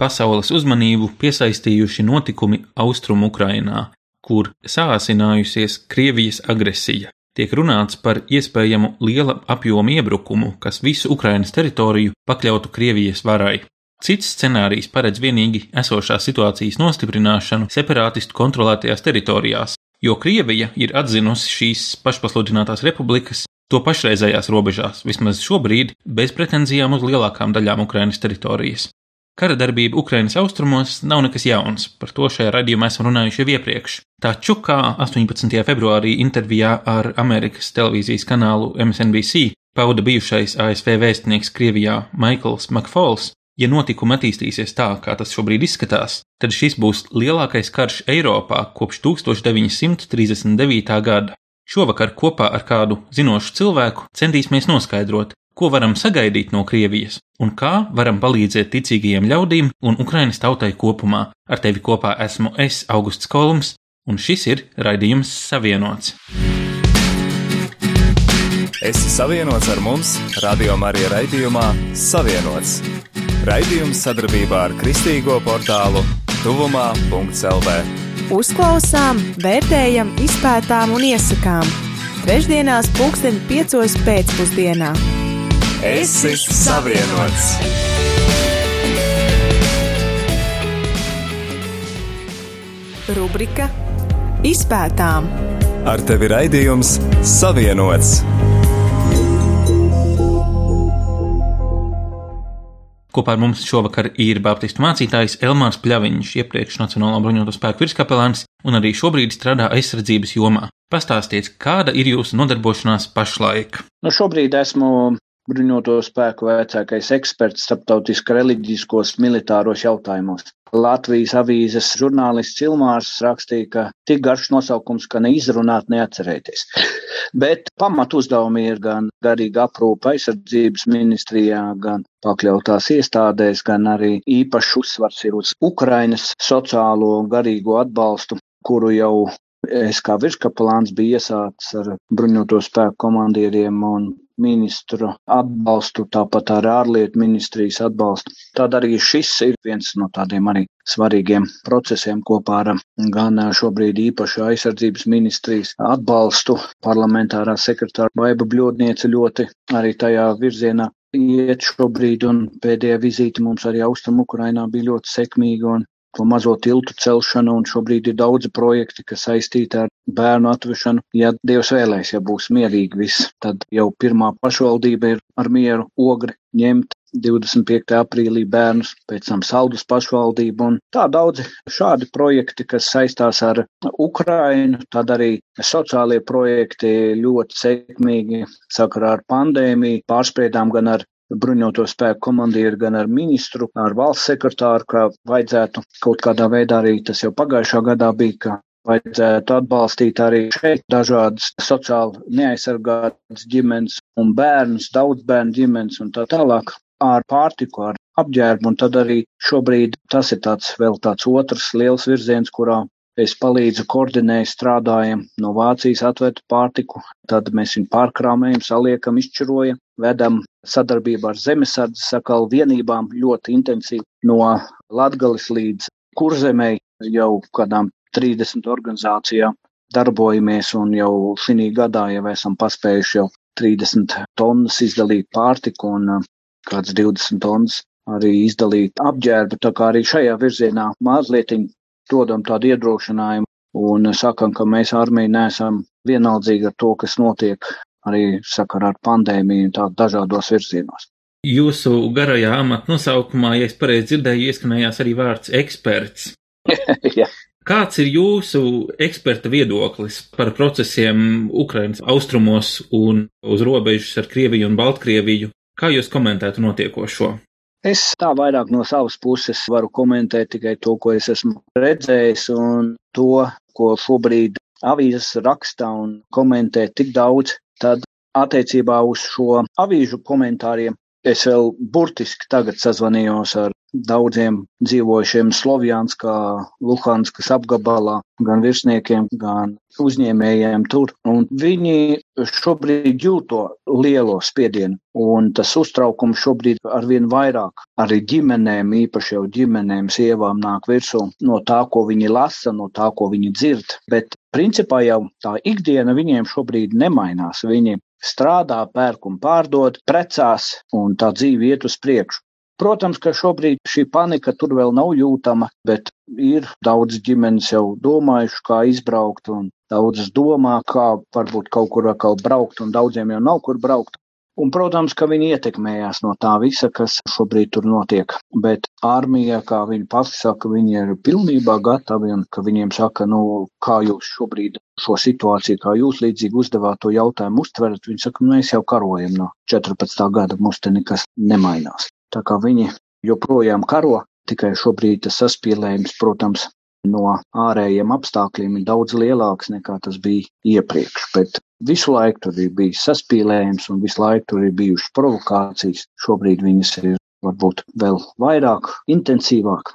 pasaules uzmanību piesaistījuši notikumi Austrum Ukrainā, kur sāsinājusies Krievijas agresija. Tiek runāts par iespējamu liela apjoma iebrukumu, kas visu Ukrainas teritoriju pakļautu Krievijas varai. Cits scenārijs paredz vienīgi esošās situācijas nostiprināšanu separātistu kontrolētajās teritorijās, jo Krievija ir atzinusi šīs pašpasludinātās republikas to pašreizējās robežās, vismaz šobrīd, bez pretenzijām uz lielākām daļām Ukrainas teritorijas. Kara darbība Ukrainas austrumos nav nekas jauns, par to šajā raidījumā esam runājuši jau iepriekš. Taču, kā 18. februārī intervijā ar Amerikas televīzijas kanālu MSNBC pauda bijušais ASV vēstnieks Krievijā Maikls Makfols, ja notikumi attīstīsies tā, kā tas šobrīd izskatās, tad šis būs lielākais karš Eiropā kopš 1939. gada. Šovakar kopā ar kādu zinošu cilvēku centīsimies noskaidrot, ko varam sagaidīt no Krievijas un kā varam palīdzēt ticīgajiem ļaudīm un Ukrainas tautai kopumā. Ar tevi kopā esmu es, Augusts Kolums, un šis ir raidījums Savienots. Esi savienots ar mums, Radio Marija raidījumā Savienots. Raidījums sadarbībā ar Kristīgo portālu Tuvumā.CLV. Uzklausām, vērtējam, izpētām un iesakām. Trešdienās, pulksten piecos pēcpusdienā. Esi savienots! Rubrika Izpētām Ar tevi raidījums Savienots! Kopā ar mums šovakar ir Baptistu mācītājs Elmārs Pļaviņš, iepriekš Nacionālā bruņoto spēku virskapelāns un arī šobrīd strādā aizsardzības jomā. Pastāstiet, kāda ir jūsu nodarbošanās pašlaik? Nu, šobrīd esmu bruņoto spēku vecākais eksperts starptautiski reliģiskos militāros jautājumos. Latvijas avīzes žurnālists Ilmārs rakstīja, ka tik garš nosaukums, ka neizrunāt, neatcerēties. Bet pamat uzdevumi ir gan garīga aprūpa aizsardzības ministrijā, gan pakļautās iestādēs, gan arī īpašs uzsvars ir uz Ukrainas sociālo un garīgo atbalstu, kuru jau es kā virskapelāns biju iesācis ar bruņoto spēku komandieriem un ministru atbalstu, tāpat ar ārlietu ministrijas atbalstu. Tad arī šis ir viens no tādiem arī svarīgiem procesiem kopā ar gan šobrīd īpašu aizsardzības ministrijas atbalstu. Parlamentārā sekretāra Baiba Bļodniece ļoti arī tajā virzienā iet šobrīd, un pēdējā vizīte mums arī Austrum Ukrainā bija ļoti sekmīga, un to mazo tiltu celšanu, un šobrīd ir daudzi projekti, kas saistīti ar bērnu atvešanu. Ja Dievs vēlēs, ja būs mierīgi viss, tad jau pirmā pašvaldība ir ar mieru ogri ņemt 25. aprīlī bērnus, pēc tam saldus pašvaldību un tā daudzi šādi projekti, kas saistās ar Ukrainu, tad arī sociālie projekti ļoti sekmīgi sakarā ar pandēmiju, pārspriedām gan ar bruņoto spēku komandieru, gan ar ministru, ar valsts sekretāru, ka vajadzētu kaut kādā veidā arī tas jau pagājušā gadā bija, ka vajadzētu atbalstīt arī šeit dažādas sociāli neaizsargātas ģimenes un bērnus, daudz bērnu ģimenes un tā tālāk ar pārtiku, ar apģērbu, un tad arī šobrīd tas ir tāds vēl tāds otrs liels virziens, kurā Es palīdzu, koordinēju, strādājam, no Vācijas atvedu pārtiku, tad mēs viņu pārkrāmējam, saliekam, izšķirojam, vedam sadarbībā ar zemesardzes sakalu vienībām ļoti intensīvi no Latgalis līdz Kurzemei. Jau kādām 30 organizācijām darbojamies un jau šī gadā jau esam paspējuši jau 30 tonnas izdalīt pārtiku un uh, kāds 20 tonnas arī izdalīt apģērbu, tā kā arī šajā virzienā mazliet dodam tādu iedrošinājumu un sakam, ka mēs armija neesam vienaldzīgi ar to, kas notiek arī sakarā ar pandēmiju un tā dažādos virzienos. Jūsu garajā amata nosaukumā, ja es pareizi dzirdēju, ieskanējās arī vārds eksperts. ja. Kāds ir jūsu eksperta viedoklis par procesiem Ukrainas austrumos un uz robežas ar Krieviju un Baltkrieviju? Kā jūs komentētu notiekošo? Es tā vairāk no savas puses varu komentēt tikai to, ko es esmu redzējis un to, ko šobrīd avīzes rakstā un komentē tik daudz. Tad attiecībā uz šo avīžu komentāriem es vēl burtiski tagad sazvanījos ar daudziem dzīvojušiem Slovjānskā, Luhanskas apgabalā, gan virsniekiem, gan uzņēmējiem tur. Un viņi šobrīd jūto lielo spiedienu, un tas uztraukums šobrīd arvien vairāk arī ģimenēm, īpaši jau ģimenēm, sievām nāk virsū no tā, ko viņi lasa, no tā, ko viņi dzird. Bet principā jau tā ikdiena viņiem šobrīd nemainās. Viņi strādā, pērk un pārdod, precās, un tā dzīve iet uz priekšu. Protams, ka šobrīd šī panika tur vēl nav jūtama, bet ir daudz ģimenes jau domājuši, kā izbraukt, un daudzas domā, kā varbūt kaut kur atkal braukt, un daudziem jau nav kur braukt. Un, protams, ka viņi ietekmējās no tā visa, kas šobrīd tur notiek. Bet armija, kā viņi pati saka, viņi ir pilnībā gatavi un ka viņiem saka, nu, kā jūs šobrīd šo situāciju, kā jūs līdzīgi uzdevāt to jautājumu, uztverat. Viņi saka, nu, mēs jau karojam no 14. gada, mums te nekas nemainās. Tā kā viņi joprojām karo, tikai šobrīd tas saspīlējums, protams, no ārējiem apstākļiem ir daudz lielāks nekā tas bija iepriekš. Bet visu laiku tur ir bijis saspīlējums un visu laiku tur ir bijušas provokācijas. Šobrīd viņas ir varbūt vēl vairāk, intensīvāk.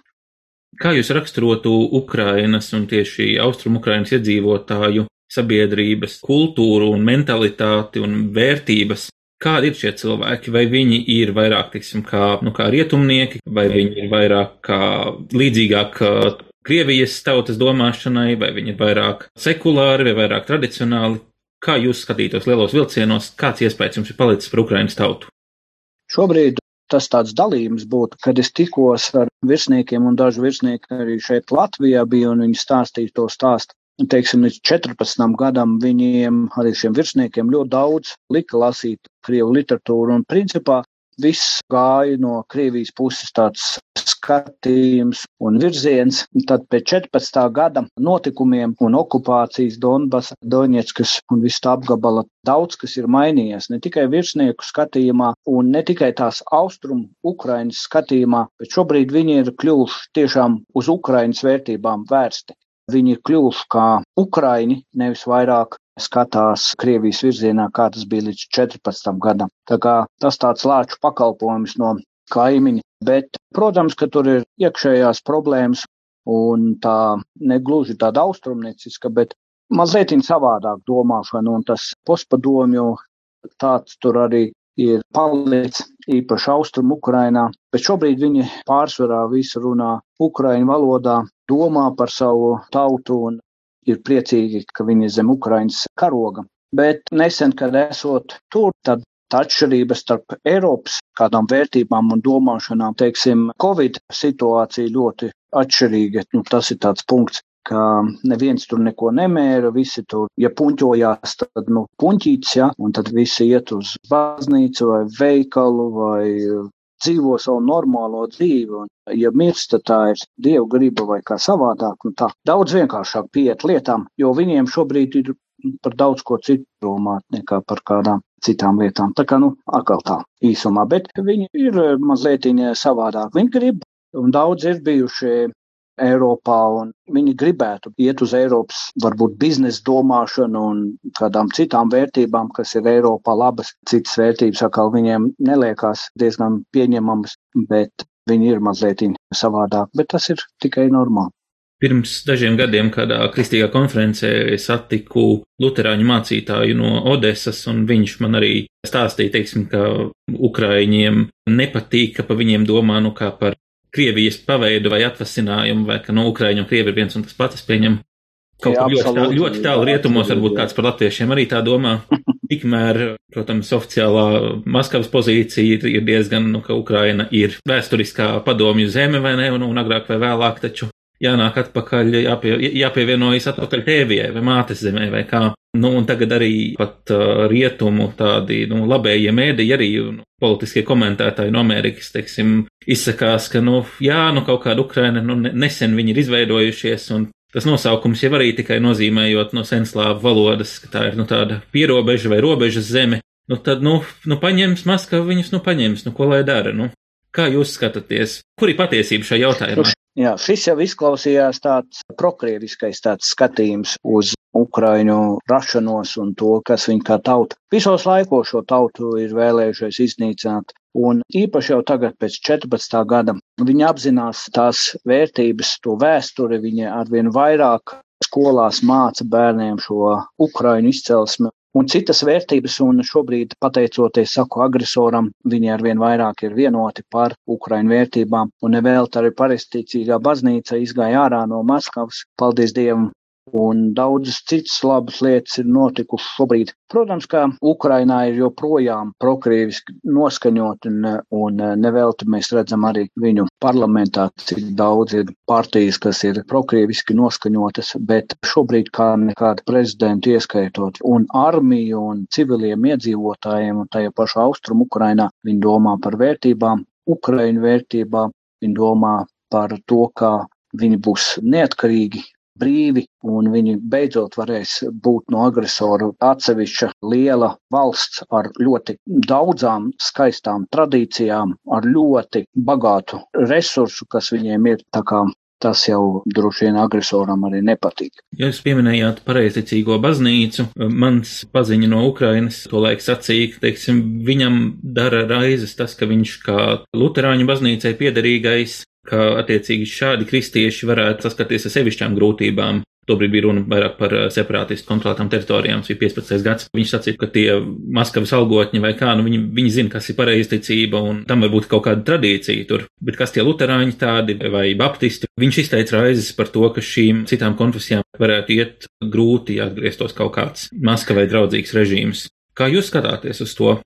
Kā jūs raksturotu Ukrainas un tieši Austrum Ukrainas iedzīvotāju sabiedrības kultūru un mentalitāti un vērtības Kādi ir šie cilvēki? Vai viņi ir vairāk, teiksim, kā, nu, kā rietumnieki, vai viņi ir vairāk kā līdzīgāk Krievijas tautas domāšanai, vai viņi ir vairāk sekulāri vai vairāk tradicionāli? Kā jūs skatītos lielos vilcienos, kāds iespējas jums ir palicis par Ukraiņas tautu? Šobrīd tas tāds dalījums būtu, kad es tikos ar virsniekiem un dažu virsnieku arī šeit Latvijā biju un viņi stāstīja to stāstu teiksim, līdz 14 gadam viņiem, arī šiem virsniekiem, ļoti daudz lika lasīt krievu literatūru. Un principā viss gāja no Krievijas puses tāds skatījums un virziens. Tad pēc 14. gada notikumiem un okupācijas Donbass, Doņetskas un viss tā apgabala daudz kas ir mainījies. Ne tikai virsnieku skatījumā un ne tikai tās austrumu Ukrainas skatījumā, bet šobrīd viņi ir kļuvuši tiešām uz Ukrainas vērtībām vērsti. Viņi ir kļuvuši kā ukraini, nevis vairāk skatās Krievijas virzienā, kā tas bija līdz 14. gadam. Tā kā tas tāds lāču pakalpojums no kaimiņa, bet, protams, ka tur ir iekšējās problēmas un tā negluži tāda austrumnieciska, bet mazliet savādāk domāšana un tas postpadomju tāds tur arī ir palicis īpaši austrum Ukrainā, bet šobrīd viņi pārsvarā visu runā ukraiņu valodā, domā par savu tautu un ir priecīgi, ka viņi zem Ukraiņas karoga. Bet nesen, kad esot tur, tad tā atšķirība starp Eiropas kādām vērtībām un domāšanām, teiksim, Covid situācija ļoti atšķirīga. Nu, tas ir tāds punkts, ka neviens tur neko nemēra, visi tur, ja puņķojās, tad, nu, puņķīts, ja, un tad visi iet uz baznīcu vai veikalu vai dzīvo savu normālo dzīvi, un, ja mirst, tad tā ir dievu griba vai kā savādāk, un tā daudz vienkāršāk pieiet lietām, jo viņiem šobrīd ir par daudz ko citu domāt nekā par kādām citām lietām. Tā kā, nu, atkal tā īsumā, bet viņi ir mazliet savādāk. Viņi grib, un daudz ir bijuši Eiropā, un viņi gribētu iet uz Eiropas, varbūt biznesa domāšanu un kādām citām vērtībām, kas ir Eiropā labas. Citas vērtības atkal viņiem neliekās diezgan pieņemamas, bet viņi ir mazliet savādāk, bet tas ir tikai normāli. Pirms dažiem gadiem kādā kristīgā konferencē es satiku luterāņu mācītāju no Odesas, un viņš man arī stāstīja, teiksim, ka Ukraiņiem nepatīk, ka pa viņiem domā, nu kā par Krievijas paveidu vai atvasinājumu, vai ka no Ukraiņu un Krievi ir viens un tas pats, es pieņemu. Kaut kā ļoti, tā, ļoti tālu rietumos, varbūt kāds par latviešiem arī tā domā. Tikmēr, protams, oficiālā Maskavas pozīcija ir diezgan, nu, ka Ukraina ir vēsturiskā padomju zeme vai ne, un, un agrāk vai vēlāk taču jānāk atpakaļ, jāpie, jāpievienojas atpakaļ tēvijai vai mātes zemē vai kā. Nu, un tagad arī pat uh, rietumu tādi, nu, labējie mēdī arī nu, politiskie komentētāji no Amerikas, teiksim, izsakās, ka, nu, jā, nu, kaut kāda Ukraina, nu, nesen viņi ir izveidojušies, un tas nosaukums jau arī tikai nozīmējot no senslāvu valodas, ka tā ir, nu, tāda pierobeža vai robežas zeme, nu, tad, nu, nu paņems Maskava viņus, nu, paņems, nu, ko lai dara, nu. Kā jūs skatāties? Kur ir patiesība šajā jautājumā? Jā, šis jau izklausījās tāds prokrieviskais tāds skatījums uz Ukraiņu rašanos un to, kas viņi kā tauta. Visos laikos šo tautu ir vēlējušies iznīcināt. Un īpaši jau tagad, pēc 14. gada, viņi apzinās tās vērtības, to vēsturi, viņi arvien vairāk skolās māca bērniem šo ukraiņu izcelsmi un citas vērtības, un šobrīd, pateicoties saku agresoram, viņi arvien vairāk ir vienoti par Ukraiņu vērtībām, un nevēl tā arī paristīcīgā baznīca izgāja ārā no Maskavas, paldies Dievam, un daudzas citas labas lietas ir notikušas šobrīd. Protams, ka Ukrainā ir joprojām prokrieviski noskaņot, un, un nevelti mēs redzam arī viņu parlamentā, cik daudz ir partijas, kas ir prokrieviski noskaņotas, bet šobrīd kā nekāda prezidenta ieskaitot un armiju un civiliem iedzīvotājiem un tajā pašā austrumu Ukrainā, viņi domā par vērtībām, Ukraiņu vērtībām, viņi domā par to, kā viņi būs neatkarīgi brīvi, un viņi beidzot varēs būt no agresoru atsevišķa liela valsts ar ļoti daudzām skaistām tradīcijām, ar ļoti bagātu resursu, kas viņiem ir. Tā kā tas jau droši vien agresoram arī nepatīk. Ja jūs pieminējāt pareizticīgo baznīcu, mans paziņa no Ukrainas to laik sacīja, ka, teiksim, viņam dara raizes tas, ka viņš kā luterāņu baznīcai piederīgais ka attiecīgi šādi kristieši varētu saskarties ar sevišķām grūtībām. Tobrīd bija runa vairāk par eh, separātistu kontrolētām teritorijām, tas bija 15. gads. Viņš sacīja, ka tie Maskavas algotņi vai kā, nu viņi, viņi zina, kas ir pareizticība un tam var būt kaut kāda tradīcija tur. Bet kas tie luterāņi tādi vai baptisti, viņš izteica raizes par to, ka šīm citām konfesijām varētu iet grūti atgrieztos kaut kāds Maskavai draudzīgs režīms. Kā jūs skatāties uz to?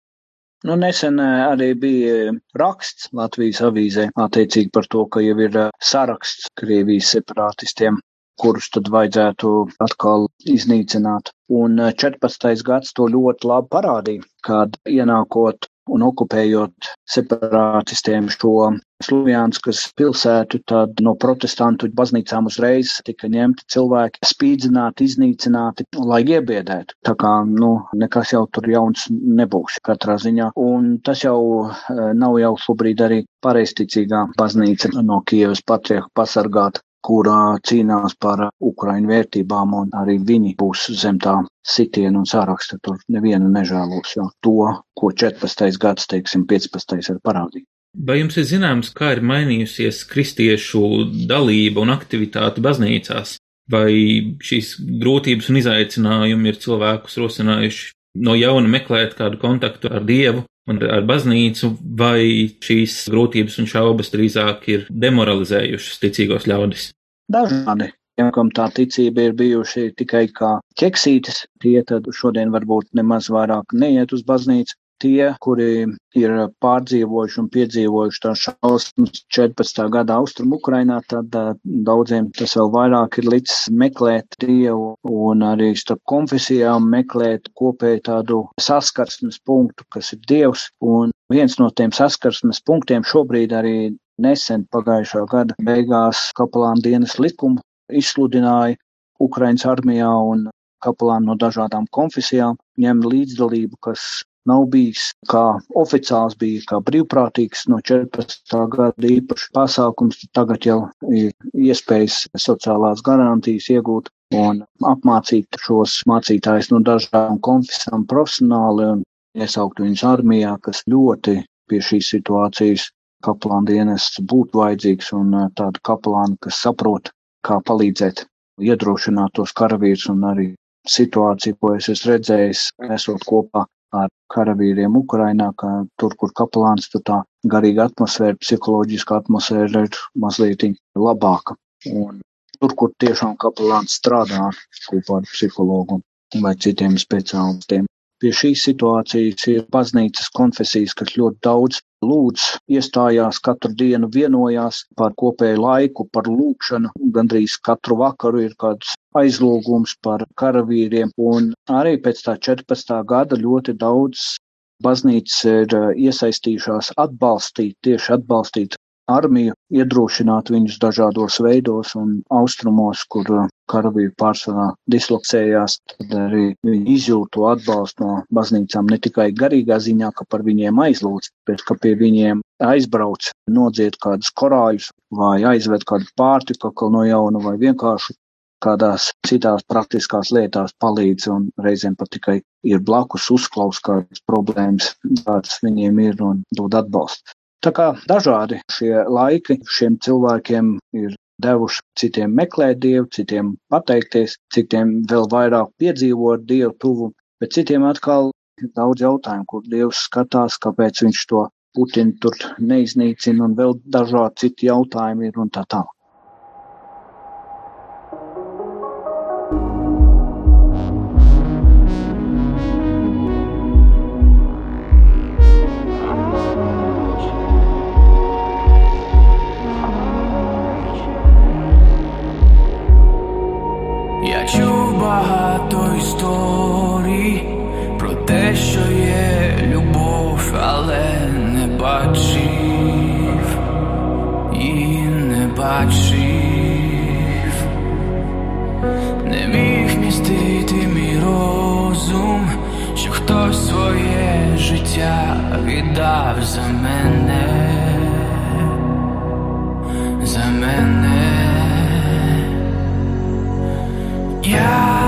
Nu, nesen arī bija raksts Latvijas avīzē attiecīgi par to, ka jau ir saraksts Krievijas separātistiem, kurus tad vajadzētu atkal iznīcināt. Un 14. gads to ļoti labi parādīja, kad ienākot un okupējot separātistiem šo Slovjānskas pilsētu, tad no protestantu baznīcām uzreiz tika ņemti cilvēki, spīdzināti, iznīcināti, lai iebiedētu. Tā kā, nu, nekas jau tur jauns nebūs katrā ziņā. Un tas jau eh, nav jau šobrīd arī pareisticīgā baznīca no Kievas patriarcha pasargāta kurā cīnās par Ukraiņu vērtībām, un arī viņi būs zem tā sitiena un sāraksta. Tur nevienu nežēlos, jo to, ko 14. gads, teiksim, 15. ir parādījis. Vai jums ir zināms, kā ir mainījusies kristiešu dalība un aktivitāte baznīcās? Vai šīs grūtības un izaicinājumi ir cilvēkus rosinājuši no jauna meklēt kādu kontaktu ar Dievu un ar baznīcu, vai šīs grūtības un šaubas drīzāk ir demoralizējušas ticīgos ļaudis? Dažādi. Tiem, kam tā ticība ir bijuši tikai kā ķeksītes, tie tad šodien varbūt nemaz vairāk neiet uz baznīcu. Tie, kuri ir pārdzīvojuši un piedzīvojuši tās šausmas 14. gada austrumu Ukrainā, tad daudziem tas vēl vairāk ir licis meklēt Dievu un arī starp konfesijām meklēt kopēju tādu saskarsmes punktu, kas ir Dievs. Un viens no tiem saskarsmes punktiem šobrīd arī nesen pagājušā gada beigās kapelāna dienas likumu izsludināja Ukraiņas armijā un kapelāni no dažādām konfesijām ņem līdzdalību, kas nav bijis kā oficiāls, bija kā brīvprātīgs no 14. gada īpašs pasākums, tagad jau ir iespējas sociālās garantijas iegūt un apmācīt šos mācītājus no dažādām konfesijām profesionāli un iesaukt viņus armijā, kas ļoti pie šīs situācijas kaplāna dienests būtu vajadzīgs un tāda kaplāna, kas saprot, kā palīdzēt iedrošināt tos karavīrus un arī situāciju, ko es esmu redzējis, esot kopā ar karavīriem Ukrainā, ka tur, kur kapelāns, tur tā garīga atmosfēra, psiholoģiska atmosfēra ir mazliet labāka. Un tur, kur tiešām kapelāns strādā kopā ar psihologu vai citiem speciālistiem. Pie šīs situācijas ir baznīcas konfesijas, kas ļoti daudz lūdz, iestājās katru dienu, vienojās par kopēju laiku, par lūkšanu. Gandrīz katru vakaru ir kāds aizlūgums par karavīriem, un arī pēc tā 14. gada ļoti daudz baznīcas ir iesaistījušās atbalstīt, tieši atbalstīt armiju, iedrošināt viņus dažādos veidos un austrumos, kur uh, karavīri pārsvarā dislocējās, tad arī viņi izjūt to atbalstu no baznīcām ne tikai garīgā ziņā, ka par viņiem aizlūdz, bet ka pie viņiem aizbrauc, nodzied kādus korāļus vai aizved kādu pārtiku no jauna vai vienkārši kādās citās praktiskās lietās palīdz un reizēm pat tikai ir blakus uzklaus kādas problēmas, kādas viņiem ir un dod atbalstu. Tā kā dažādi šie laiki šiem cilvēkiem ir devuši citiem meklēt Dievu, citiem pateikties, citiem vēl vairāk piedzīvot Dievu tuvu, bet citiem atkal ir daudz jautājumu, kur Dievs skatās, kāpēc viņš to Putinu tur neiznīcina un vēl dažādi citi jautājumi ir un tā tālāk. dove zamene Zamene Yeah.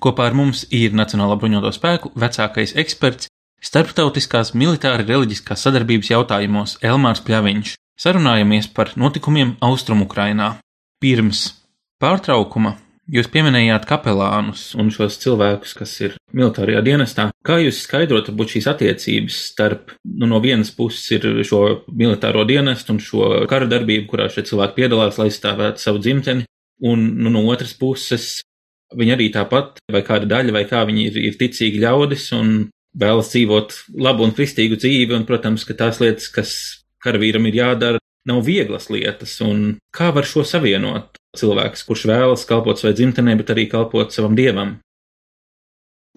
Kopā ar mums ir Nacionālā bruņoto spēku vecākais eksperts starptautiskās militāra reliģiskās sadarbības jautājumos Elmārs Pļaviņš. Sarunājamies par notikumiem Austrumukrainā. Pirms pārtraukuma jūs pieminējāt kapelānus un šos cilvēkus, kas ir militārajā dienestā. Kā jūs skaidrot varbūt šīs attiecības starp, nu, no vienas puses ir šo militāro dienestu un šo kara darbību, kurā šie cilvēki piedalās, lai aizstāvētu savu dzimteni, un nu, no otras puses Viņi arī tāpat, vai kāda daļa, vai kā viņi ir, ir ticīgi ļaudis un vēlas dzīvot labu un kristīgu dzīvi, un, protams, ka tās lietas, kas karavīram ir jādara, nav vieglas lietas, un kā var šo savienot cilvēks, kurš vēlas kalpot savai dzimtenē, bet arī kalpot savam dievam?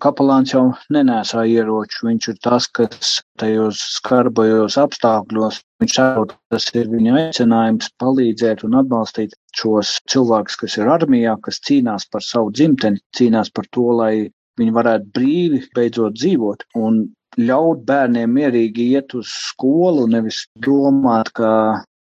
Kapelāns jau nenēsā ieroču, viņš ir tas, kas tajos skarbajos apstākļos, viņš saprot, tas ir viņa aicinājums palīdzēt un atbalstīt šos cilvēkus, kas ir armijā, kas cīnās par savu dzimteni, cīnās par to, lai viņi varētu brīvi beidzot dzīvot un ļaut bērniem mierīgi iet uz skolu, nevis domāt, ka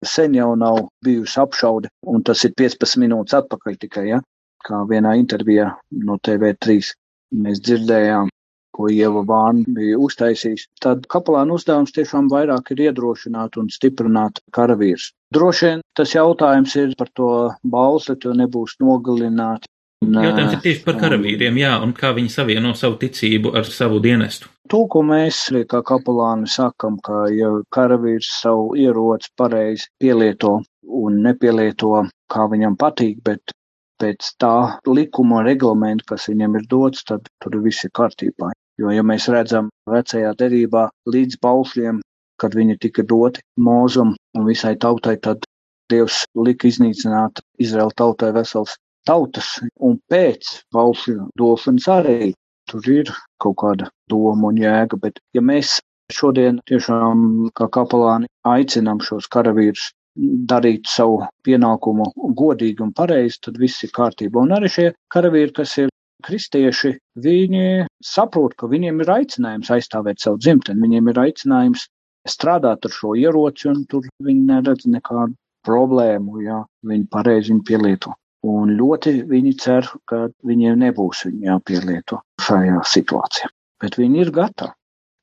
sen jau nav bijusi apšaude, un tas ir 15 minūtes atpakaļ tikai, ja? kā vienā intervijā no TV3 mēs dzirdējām, ko Ieva Vāna bija uztaisījis, tad kapelāna uzdevums tiešām vairāk ir iedrošināt un stiprināt karavīrus. Droši vien tas jautājums ir par to balsi, to nebūs nogalināti. Jautājums ir tieši par karavīriem, jā, un kā viņi savieno savu ticību ar savu dienestu. To, ko mēs kā kapelāni sakam, ka ja karavīrs savu ieroci pareizi pielieto un nepielieto, kā viņam patīk, bet pēc tā likuma reglamenta, kas viņam ir dots, tad tur viss ir kārtībā. Jo, ja mēs redzam vecajā derībā līdz paušļiem, kad viņi tika doti mūzum un visai tautai, tad Dievs lika iznīcināt Izraēla tautai vesels tautas, un pēc paušļu došanas arī tur ir kaut kāda doma un jēga, bet ja mēs šodien tiešām kā kapelāni aicinām šos karavīrus darīt savu pienākumu godīgi un pareizi, tad viss ir kārtībā. Un arī šie karavīri, kas ir kristieši, viņi saprot, ka viņiem ir aicinājums aizstāvēt savu dzimteni, viņiem ir aicinājums strādāt ar šo ieroci, un tur viņi neredz nekādu problēmu, ja viņi pareizi viņu pielieto. Un ļoti viņi cer, ka viņiem nebūs viņi jāpielieto šajā situācijā. Bet viņi ir gatavi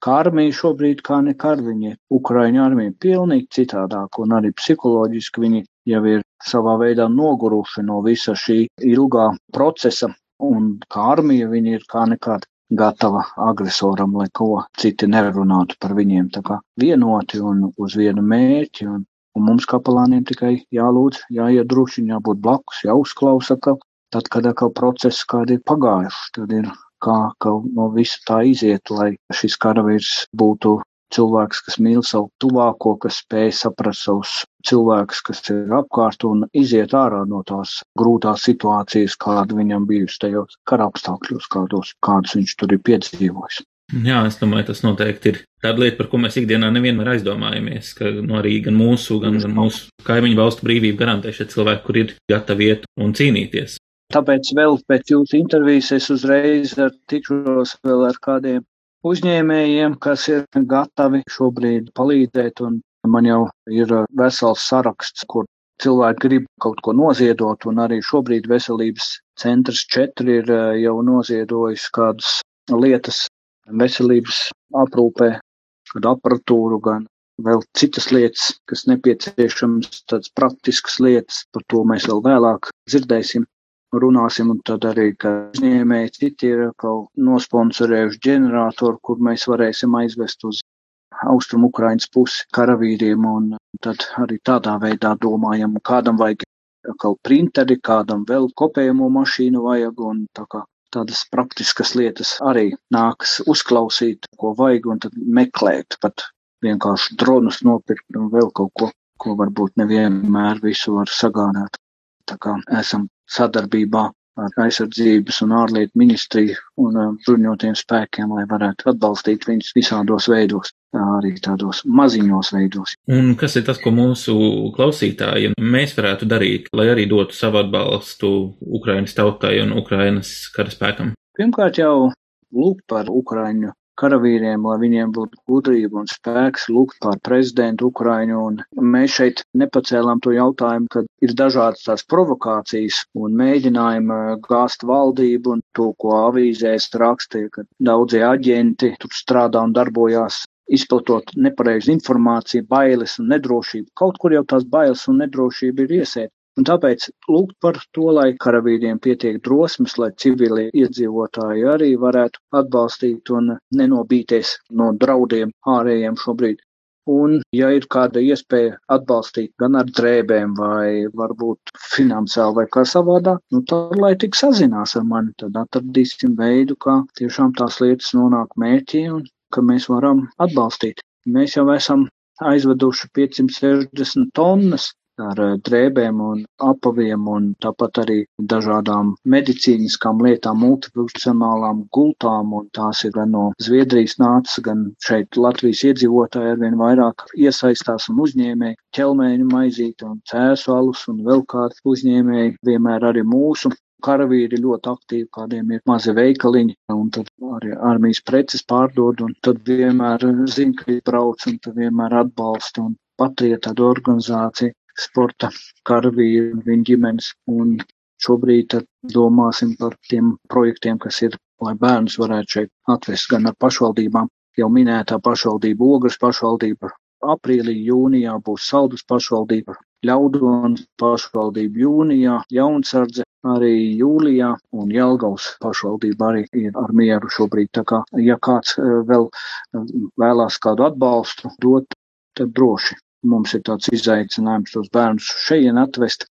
ka armija šobrīd kā nekad viņa Ukraiņu armija pilnīgi citādāk un arī psiholoģiski viņi jau ir savā veidā noguruši no visa šī ilgā procesa un kā armija viņi ir kā nekad gatava agresoram, lai ko citi nerunātu par viņiem. Tā kā vienoti un uz vienu mērķi un, un mums kapelāniem tikai jālūdz, jāiedrošina, jābūt blakus, jāuzklausa, ka tad, kad atkal process kādi ir pagājuši, tad ir kā, kā no visa tā iziet, lai šis karavīrs būtu cilvēks, kas mīl savu tuvāko, kas spēj saprast savus cilvēkus, kas ir apkārt un iziet ārā no tās grūtās situācijas, kāda viņam bijusi tajos karapstākļos, kādos, kādus viņš tur ir piedzīvojis. Jā, es domāju, tas noteikti ir tāda lieta, par ko mēs ikdienā nevienmēr aizdomājamies, ka no arī gan mūsu, gan, gan mūsu kaimiņu valstu brīvību garantē šie cilvēki, kur ir gatavi iet un cīnīties. Tāpēc vēl pēc jūsu intervijas es uzreiz ar tikšos vēl ar kādiem uzņēmējiem, kas ir gatavi šobrīd palīdzēt, un man jau ir vesels saraksts, kur cilvēki grib kaut ko noziedot, un arī šobrīd veselības centrs 4 ir eh, jau noziedojis kādas lietas veselības aprūpē, kādu aparatūru, gan vēl citas lietas, kas nepieciešams, tādas praktiskas lietas, par to mēs vēl vēlāk dzirdēsim runāsim, un tad arī, ka uzņēmēji citi ir kaut nosponsorējuši ģeneratoru, kur mēs varēsim aizvest uz austrumu Ukrainas pusi karavīriem, un tad arī tādā veidā domājam, kādam vajag kaut printeri, kādam vēl kopējumu mašīnu vajag, un tā kā tādas praktiskas lietas arī nākas uzklausīt, ko vajag, un tad meklēt, pat vienkārši dronus nopirkt un vēl kaut ko, ko varbūt nevienmēr visu var sagādāt. Tā kā esam sadarbībā ar aizsardzības un ārlietu ministriju un um, bruņotiem spēkiem, lai varētu atbalstīt viņus visādos veidos, arī tādos maziņos veidos. Un kas ir tas, ko mūsu klausītāji mēs varētu darīt, lai arī dotu savu atbalstu Ukrainas tautai un Ukrainas karaspēkam? Pirmkārt jau lūgt par Ukraiņu karavīriem, lai viņiem būtu gudrība un spēks lūgt par prezidentu Ukraiņu. Un mēs šeit nepacēlām to jautājumu, ka ir dažādas tās provokācijas un mēģinājumi gāzt valdību un to, ko avīzēs rakstīja, ka daudzie aģenti tur strādā un darbojās izplatot nepareizu informāciju, bailes un nedrošību. Kaut kur jau tās bailes un nedrošība ir iesēt. Un tāpēc lūgt par to, lai karavīriem pietiek drosmes, lai civilie iedzīvotāji arī varētu atbalstīt un nenobīties no draudiem ārējiem šobrīd. Un, ja ir kāda iespēja atbalstīt gan ar drēbēm, vai varbūt finansiāli, vai kā savādāk, nu tad, lai tik sazinās ar mani, tad atradīsim veidu, kā tiešām tās lietas nonāk mērķī un ka mēs varam atbalstīt. Mēs jau esam aizveduši 560 tonnas ar eh, drēbēm un apaviem un tāpat arī dažādām medicīniskām lietām, multifunkcionālām gultām, un tās ir gan no Zviedrijas nācis, gan šeit Latvijas iedzīvotāji arvien vairāk iesaistās un uzņēmēji ķelmēņu maizīti un cēsu alus un vēl kādi uzņēmēji, vienmēr arī mūsu karavīri ļoti aktīvi, kādiem ir mazi veikaliņi, un tad arī armijas preces pārdod, un tad vienmēr zina, ka ir brauc, un tad vienmēr atbalsta un patriet tādu organizāciju, sporta karavīri un viņa ģimenes, un šobrīd domāsim par tiem projektiem, kas ir, lai bērnus varētu šeit atvest gan ar pašvaldībām, jau minētā pašvaldība, Ogres pašvaldība, aprīlī, jūnijā būs Saldus pašvaldība, Ļaudonas pašvaldība jūnijā, Jaunsardze arī jūlijā un Jelgavas pašvaldība arī ir ar mieru šobrīd. Tā kā, ja kāds eh, vēl eh, vēlās kādu atbalstu dot, tad droši. Mums ir tāds izaicinājums tos bērnus šeit atvest,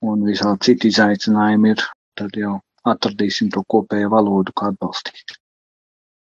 un visādi citi izaicinājumi ir, tad jau atradīsim to kopējo valodu, kā atbalstīt.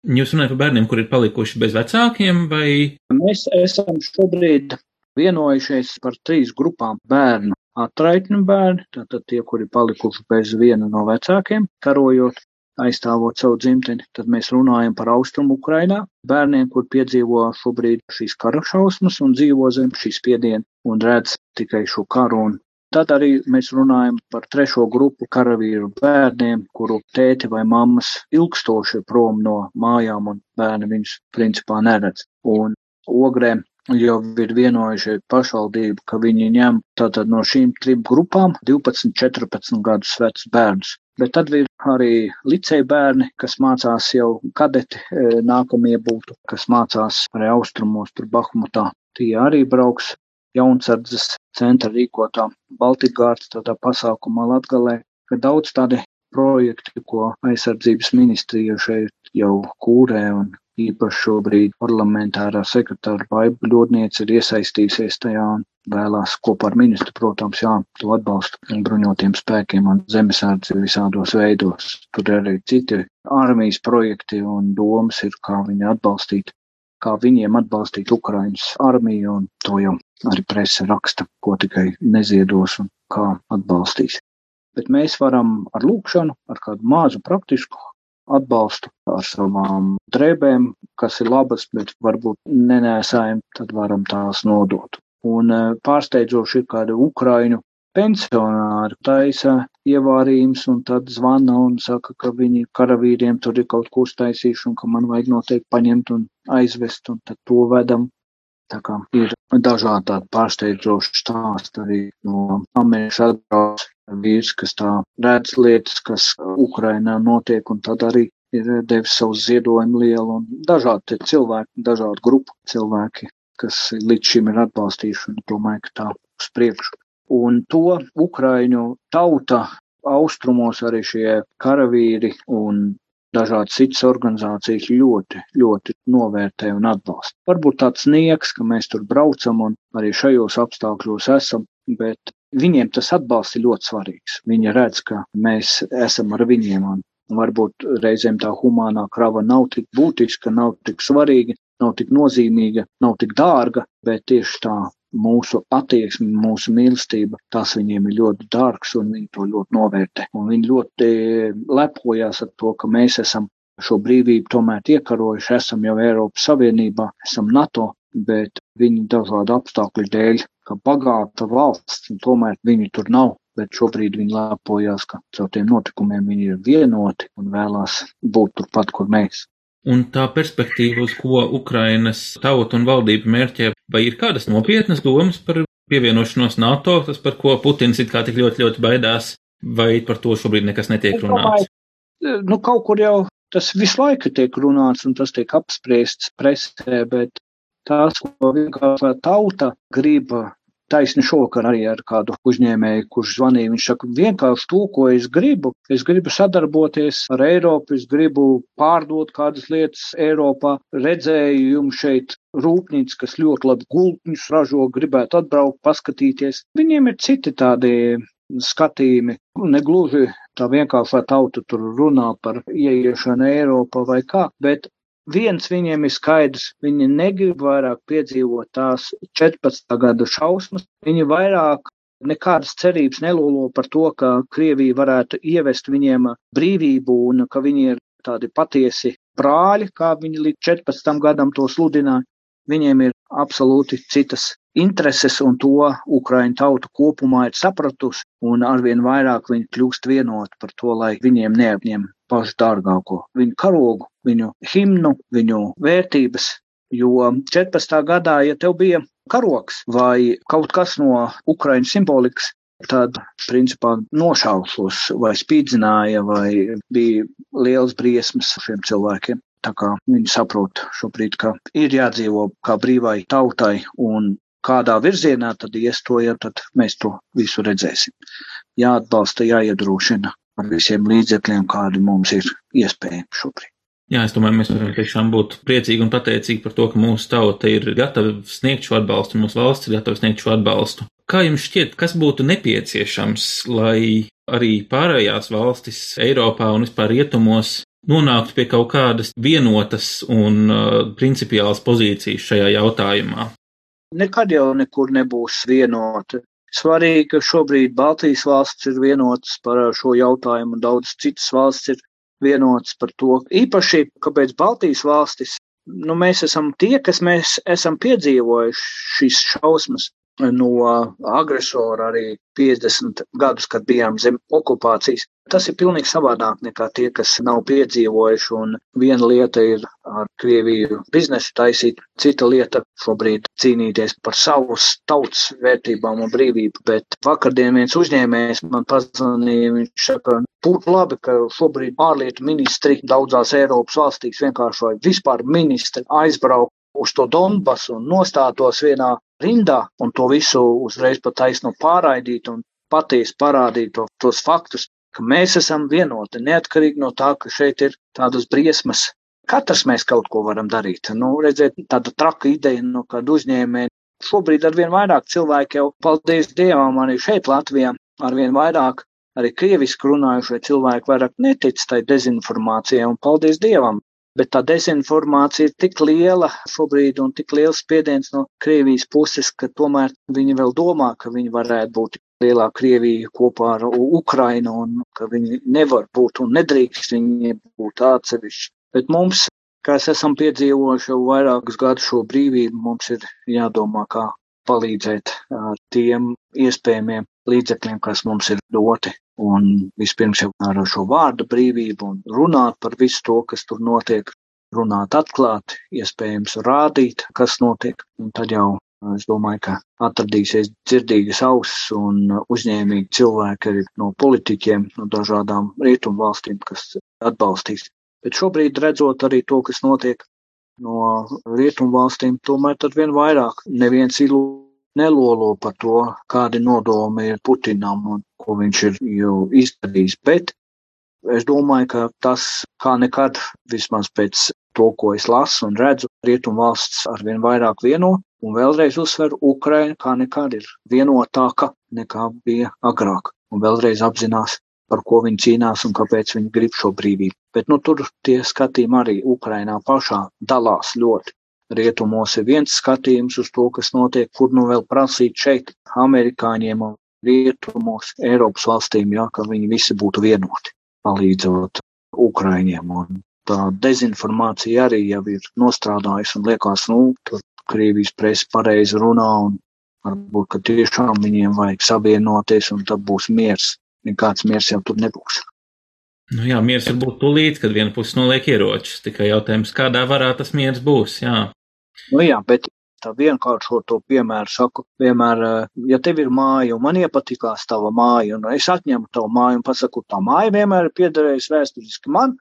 Jūs runājat par bērniem, kur ir palikuši bez vecākiem, vai Mēs esam šobrīd vienojušies par trīs grupām bērnu. Atraitņu bērni, tātad tie, kuri palikuši bez viena no vecākiem, karojot, aizstāvot savu dzimteni, tad mēs runājam par austrumu Ukrainā, bērniem, kur piedzīvo šobrīd šīs kara šausmas un dzīvo zem šīs spiediena un redz tikai šo karu un Tad arī mēs runājam par trešo grupu karavīru bērniem, kuru tēti vai mammas ilgstoši prom no mājām un bērni viņus principā neredz. Un ogrēm jau ir vienojušies pašvaldību, ka viņi ņem tātad no šīm trim grupām 12, 14 gadus vecus bērnus. Bet tad ir arī liceja bērni, kas mācās jau kadeti, e, nākamie būtu, kas mācās arī austrumos, tur Bahmutā. Tie arī brauks jaunsardzes centra rīkotā Baltikgārds tādā pasākumā Latgalē, ka daudz tādi projekti, ko aizsardzības ministrija šeit jau kūrē un īpaši šobrīd parlamentārā sekretāra Baiba ļodniece ir iesaistījusies tajā un vēlās kopā ar ministru, protams, jā, to atbalstu bruņotiem spēkiem un zemesardzi visādos veidos. Tur arī citi armijas projekti un domas ir, kā viņi atbalstīt kā viņiem atbalstīt Ukraiņas armiju, un to jau arī prese raksta, ko tikai neziedos un kā atbalstīs. Bet mēs varam ar lūkšanu, ar kādu mazu praktisku atbalstu, ar savām drēbēm, kas ir labas, bet varbūt nenēsājam, tad varam tās nodot. Un eh, pārsteidzoši ir kāda Ukraiņu pensionāri taisa ievārījums un tad zvana un saka, ka viņi karavīriem tur ir kaut ko uztaisījuši un ka man vajag noteikti paņemt un aizvest un tad to vedam. Tā kā ir dažādi tādi pārsteidzoši stāsti arī no Amerikas atbrauc vīrs, kas tā redz lietas, kas Ukrainā notiek un tad arī ir devis savu ziedojumu lielu un dažādi cilvēki, dažādu grupu cilvēki, kas līdz šim ir atbalstījuši un domāju, ka tā uz priekšu un to Ukraiņu tauta austrumos arī šie karavīri un dažādas citas organizācijas ļoti, ļoti novērtē un atbalsta. Varbūt tāds nieks, ka mēs tur braucam un arī šajos apstākļos esam, bet viņiem tas atbalsts ir ļoti svarīgs. Viņi redz, ka mēs esam ar viņiem un varbūt reizēm tā humānā krava nav tik būtiska, nav tik svarīga, nav tik nozīmīga, nav tik dārga, bet tieši tā mūsu attieksme, mūsu mīlestība, tas viņiem ir ļoti dārgs un viņi to ļoti novērtē. Un viņi ļoti lepojās ar to, ka mēs esam šo brīvību tomēr iekarojuši, esam jau Eiropas Savienībā, esam NATO, bet viņi dažādu apstākļu dēļ, ka bagāta valsts, un tomēr viņi tur nav. Bet šobrīd viņi lepojās, ka caur tiem notikumiem viņi ir vienoti un vēlās būt turpat, kur mēs. un tā perspektīva, uz ko Ukrainas tauta un valdība mērķē, vai ir kādas nopietnas domas par pievienošanos NATO, tas par ko Putins it kā tik ļoti, ļoti baidās, vai par to šobrīd nekas netiek runāts? nu, kaut kur jau tas visu laiku tiek runāts un tas tiek apspriests presē, bet tās, ko vienkārši tauta grib taisni šovakar arī ar kādu uzņēmēju, kurš zvanīja. Viņš saka, vienkārši to, ko es gribu. Es gribu sadarboties ar Eiropu, es gribu pārdot kādas lietas Eiropā. Redzēju jums šeit rūpnīca, kas ļoti labi gultņus ražo, gribētu atbraukt, paskatīties. Viņiem ir citi tādi skatījumi. Negluži tā vienkārši, tauta tur runā par ieiešanu Eiropā vai kā, bet viens viņiem ir skaidrs, viņi negrib vairāk piedzīvot tās 14. gada šausmas, viņi vairāk nekādas cerības nelūlo par to, ka Krievija varētu ievest viņiem brīvību un ka viņi ir tādi patiesi brāļi, kā viņi līdz 14 gadam to sludināja. Viņiem ir absolūti citas intereses, un to Ukraiņu tauta kopumā ir sapratusi, un arvien vairāk viņi kļūst vienoti par to, lai viņiem neapņem pašu dārgāko - viņu karogu, viņu himnu, viņu vērtības. Jo 14. gadā, ja tev bija karoks vai kaut kas no Ukraiņu simbolikas, tad, principā, nošauslos vai spīdzināja, vai bija liels briesmas šiem cilvēkiem. Tā kā viņi saprot šobrīd, ka ir jādzīvo kā brīvai tautai un kādā virzienā tad ies to, ja tad mēs to visu redzēsim. Jāatbalsta, jāiedrošina ar visiem līdzekļiem, kādi mums ir iespējami šobrīd. Jā, es domāju, mēs varam tiešām būt priecīgi un pateicīgi par to, ka mūsu tauta ir gatava sniegt šo atbalstu, mūsu valsts ir gatava sniegt šo atbalstu. Kā jums šķiet, kas būtu nepieciešams, lai arī pārējās valstis Eiropā un vispār rietumos nonāktu pie kaut kādas vienotas un uh, principiālas pozīcijas šajā jautājumā? Nekad jau nekur nebūs vienota. Svarīgi, ka šobrīd Baltijas valsts ir vienotas par šo jautājumu, un daudzas citas valsts ir vienotas par to. Īpaši, kāpēc Baltijas valstis, nu, mēs esam tie, kas mēs esam piedzīvojuši šīs šausmas no agresora arī 50 gadus, kad bijām zem okupācijas. Tas ir pilnīgi savādāk nekā tie, kas nav piedzīvojuši, un viena lieta ir ar Krieviju biznesu taisīt, cita lieta šobrīd cīnīties par savus tautas vērtībām un brīvību. Bet vakardien viens uzņēmējs man pazvanīja, viņš saka, būtu labi, ka šobrīd ārlietu ministri daudzās Eiropas valstīs vienkārši vai vispār ministri aizbrauk uz to Donbasu un nostātos vienā rindā un to visu uzreiz pat taisno pārraidīt un patiesi parādīt to, tos faktus, ka mēs esam vienoti, neatkarīgi no tā, ka šeit ir tādas briesmas. Katrs mēs kaut ko varam darīt. Nu, redzēt, tāda traka ideja no kāda uzņēmēja. Šobrīd arvien vairāk cilvēki jau, paldies Dievam, arī šeit Latvijā, arvien vairāk arī krieviski runājušie cilvēki vairāk netic tai dezinformācijai un paldies Dievam bet tā dezinformācija ir tik liela šobrīd un tik liels spiediens no Krievijas puses, ka tomēr viņi vēl domā, ka viņi varētu būt lielā Krievija kopā ar Ukrainu un ka viņi nevar būt un nedrīkst viņi būt atsevišķi. Bet mums, kas esam piedzīvojuši jau vairākus gadus šo brīvību, mums ir jādomā, kā palīdzēt ar tiem iespējamiem līdzekļiem, kas mums ir doti. Un vispirms jau ar šo vārdu brīvību un runāt par visu to, kas tur notiek, runāt atklāti, iespējams rādīt, kas notiek. Un tad jau es domāju, ka atradīsies dzirdīgas ausis un uzņēmīgi cilvēki arī no politiķiem, no dažādām rietumu valstīm, kas atbalstīs. Bet šobrīd redzot arī to, kas notiek no rietumu valstīm, tomēr tad vien vairāk neviens ilu nelolo par to, kādi nodomi ir Putinam un ko viņš ir jau izdarījis. Bet es domāju, ka tas kā nekad, vismaz pēc to, ko es lasu un redzu, rietumvalsts arvien vairāk vieno. Un vēlreiz uzsver, Ukraina kā nekad ir vienotāka nekā bija agrāk. Un vēlreiz apzinās, par ko viņi cīnās un kāpēc viņi grib šo brīvību. Bet nu, tur tie skatījumi arī Ukrainā pašā dalās ļoti. Rietumos ir viens skatījums uz to, kas notiek, kur nu vēl prasīt šeit amerikāņiem un rietumos Eiropas valstīm, jā, ka viņi visi būtu vienoti, palīdzot Ukraiņiem. Un tā dezinformācija arī jau ir nostrādājusi un liekas, nu, tur Krievijas presa pareizi runā un varbūt, ka tiešām viņiem vajag savienoties un tad būs miers. Nekāds miers jau tur nebūs. Nu jā, miers var būt tūlīt, kad viena puse noliek ieročus. Tikai jautājums, kādā varā tas miers būs. Jā. Nu jā, bet tā vienkāršo to piemēru saku, vienmēr, ja tev ir māja un man iepatikās tava māja, un es atņemu tavu māju un pasaku, tā māja vienmēr ir piederējusi vēsturiski man,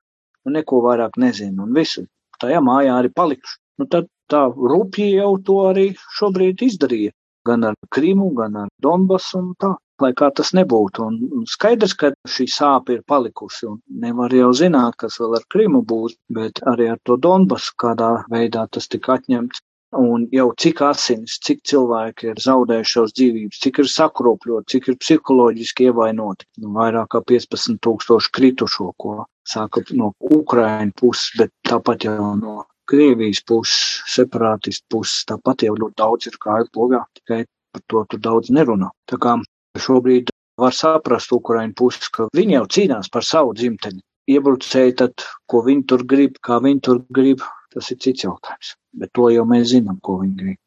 un neko vairāk nezinu, un visu. Tajā mājā arī palikšu. Nu tad tā rupji jau to arī šobrīd izdarīja, gan ar Krimu, gan ar Donbasu un tā lai kā tas nebūtu. Un skaidrs, ka šī sāpe ir palikusi, un nevar jau zināt, kas vēl ar Krimu būs, bet arī ar to Donbasu kādā veidā tas tika atņemts. Un jau cik asinis, cik cilvēki ir zaudējuši savas dzīvības, cik ir sakropļoti, cik ir psiholoģiski ievainoti. Nu, vairāk kā 15 tūkstoši kritušo, ko sāka no Ukraiņu puses, bet tāpat jau no Krievijas puses, separātistu puses, tāpat jau ļoti daudz ir kāju plogā, tikai par to tur daudz nerunā. Tā kā Šobrīd var saprast Ukraiņu pusi, ka viņi jau cīnās par savu dzimteni. Iebrucēji tad, ko viņi tur grib, kā viņi tur grib, tas ir cits jautājums. Bet to jau mēs zinām, ko viņi grib.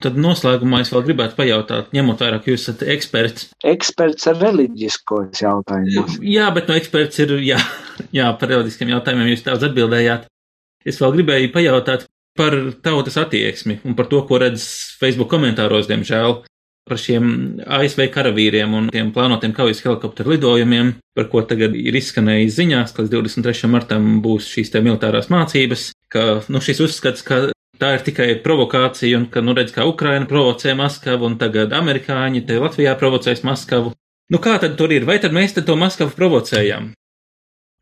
Tad noslēgumā es vēl gribētu pajautāt, ņemot vērā, ka jūs esat eksperts. Eksperts ar reliģiskos jautājumos. Jā, bet no eksperts ir, jā, jā par reliģiskiem jautājumiem jūs daudz atbildējāt. Es vēl gribēju pajautāt par tautas attieksmi un par to, ko redz Facebook komentāros, diemžēl, par šiem ASV karavīriem un tiem plānotiem kaujas helikopteru lidojumiem, par ko tagad ir izskanējis ziņās, ka līdz 23. martam būs šīs te militārās mācības, ka, nu, šis uzskats, ka tā ir tikai provokācija un ka, nu, redz, kā Ukraina provocē Maskavu un tagad amerikāņi te Latvijā provocēs Maskavu. Nu, kā tad tur ir? Vai tad mēs te to Maskavu provocējam?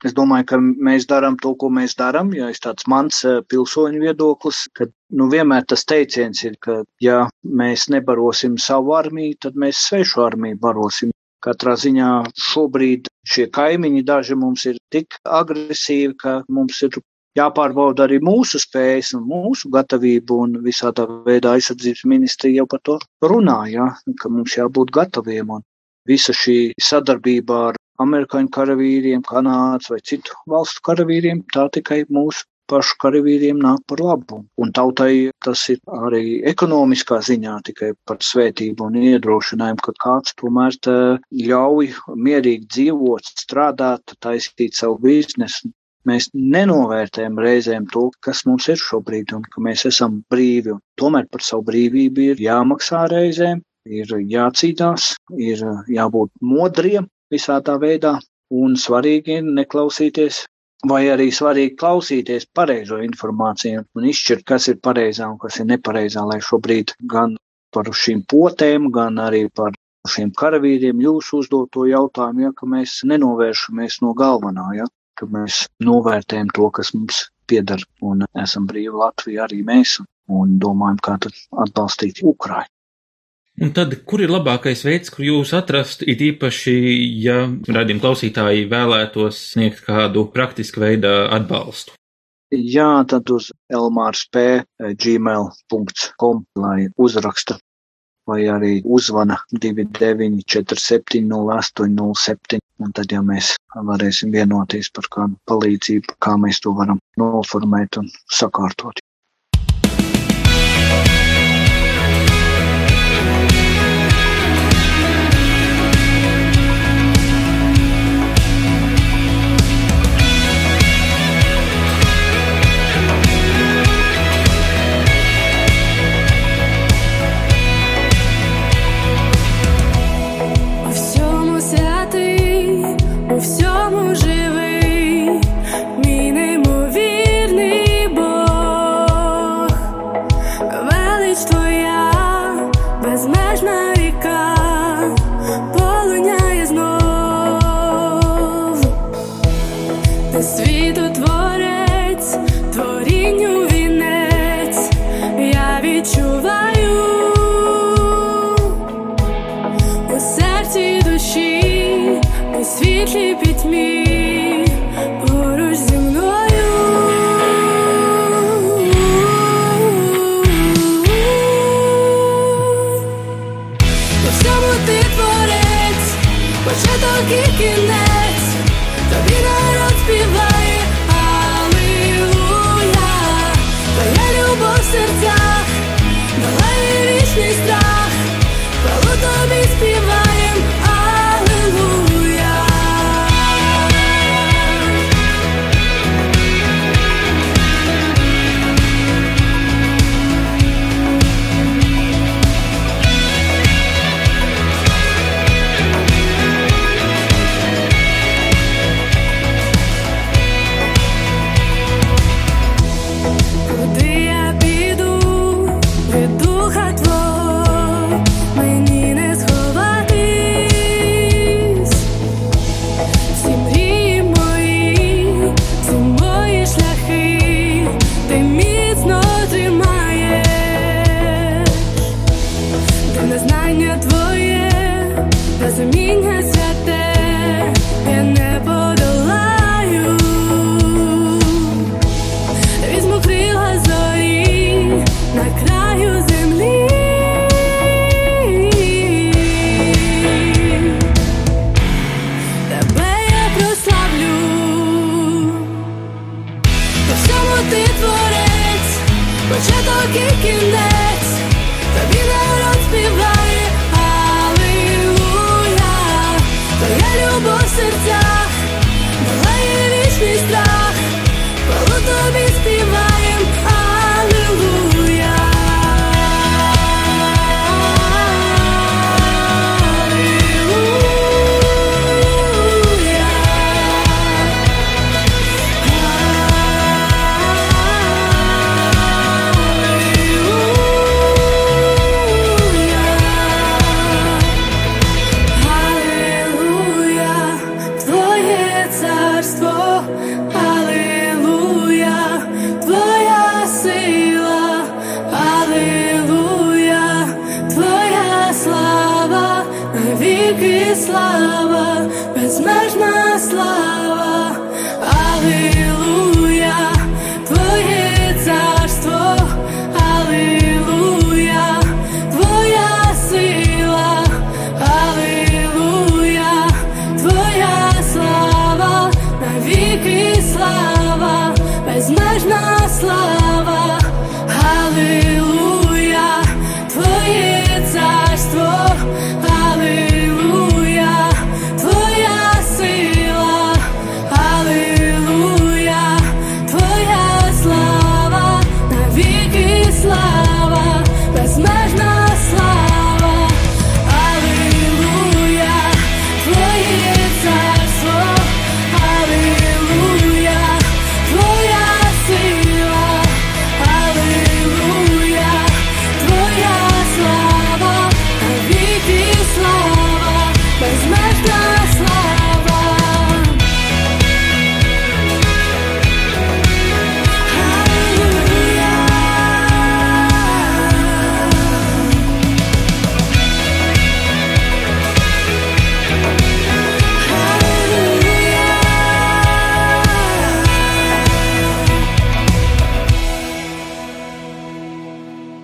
Es domāju, ka mēs darām to, ko mēs darām. Ja ir tāds mans eh, pilsoņu viedoklis, ka nu, vienmēr tas teiciens ir, ka ja mēs nebarosim savu armiju, tad mēs svešu armiju barosim. Katrā ziņā šobrīd šie kaimiņi daži mums ir tik agresīvi, ka mums ir jāpārbauda arī mūsu spējas un mūsu gatavību, un visā tā veidā aizsardzības ministrija jau par to runā, ja, ka mums jābūt gataviem. Un visa šī sadarbība ar amerikāņu karavīriem, Kanādas vai citu valstu karavīriem, tā tikai mūsu pašu karavīriem nāk par labu. Un tautai tas ir arī ekonomiskā ziņā tikai par svētību un iedrošinājumu, ka kāds tomēr ļauj mierīgi dzīvot, strādāt, taisīt savu biznesu. Mēs nenovērtējam reizēm to, kas mums ir šobrīd, un ka mēs esam brīvi. Tomēr par savu brīvību ir jāmaksā reizēm, ir jācīnās, ir jābūt modriem visā tā veidā, un svarīgi ir neklausīties, vai arī svarīgi klausīties pareizo informāciju un izšķirt, kas ir pareizā un kas ir nepareizā, lai šobrīd gan par šīm potēm, gan arī par šiem karavīriem jūsu uzdoto jautājumu, ja, ka mēs nenovēršamies no galvenā, ja, ka mēs novērtējam to, kas mums piedara un esam brīvi Latvija arī mēs un domājam, kā tad atbalstīt Ukrainu. Un tad, kur ir labākais veids, kur jūs atrast, it īpaši, ja radījuma klausītāji vēlētos sniegt kādu praktisku veidu atbalstu? Jā, tad uz elmārs.gmail.com, lai uzraksta vai arī uzvana 29470807, un tad jau mēs varēsim vienoties par kādu palīdzību, kā mēs to varam noformēt un sakārtot.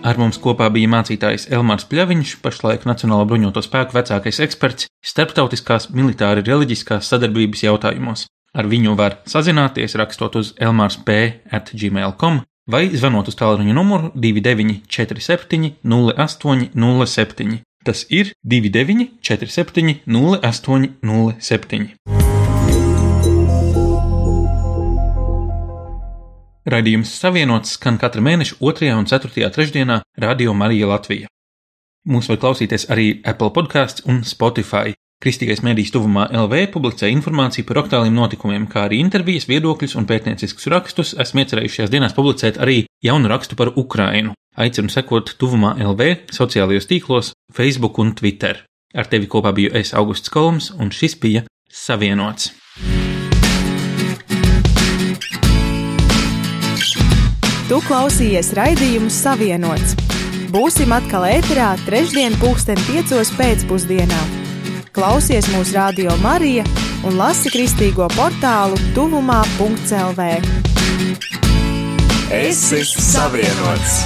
Ar mums kopā bija mācītājs Elmārs Pļaviņš, pašlaik Nacionālo bruņoto spēku vecākais eksperts starptautiskās militāri reliģiskās sadarbības jautājumos. Ar viņu var sazināties rakstot uz elmārsp.gmail.com vai zvanot uz tālruņa numuru 2947 0807. Tas ir 2947 0807. Raidījums Savienots skan katra mēneša 2. un 4. trešdienā Radio Marija Latvija. Mūs var klausīties arī Apple podkāsts un Spotify. Kristīgais mēdījis tuvumā LV publicē informāciju par aktuāliem notikumiem, kā arī intervijas, viedokļus un pētnieciskus rakstus. Esmu iecerējis šajās dienās publicēt arī jaunu rakstu par Ukrainu. Aicinu sekot tuvumā LV sociālajos tīklos, Facebook un Twitter. Ar tevi kopā biju es Augusts Kolms, un šis bija Savienots. Tu klausījies raidījumu Savienots. Būsim atkal ēterā trešdien, pulksten piecos pēcpusdienā. Klausies mūsu radio Marija un lasi kristīgo portālu tuvumā.clv. Es esmu savienots!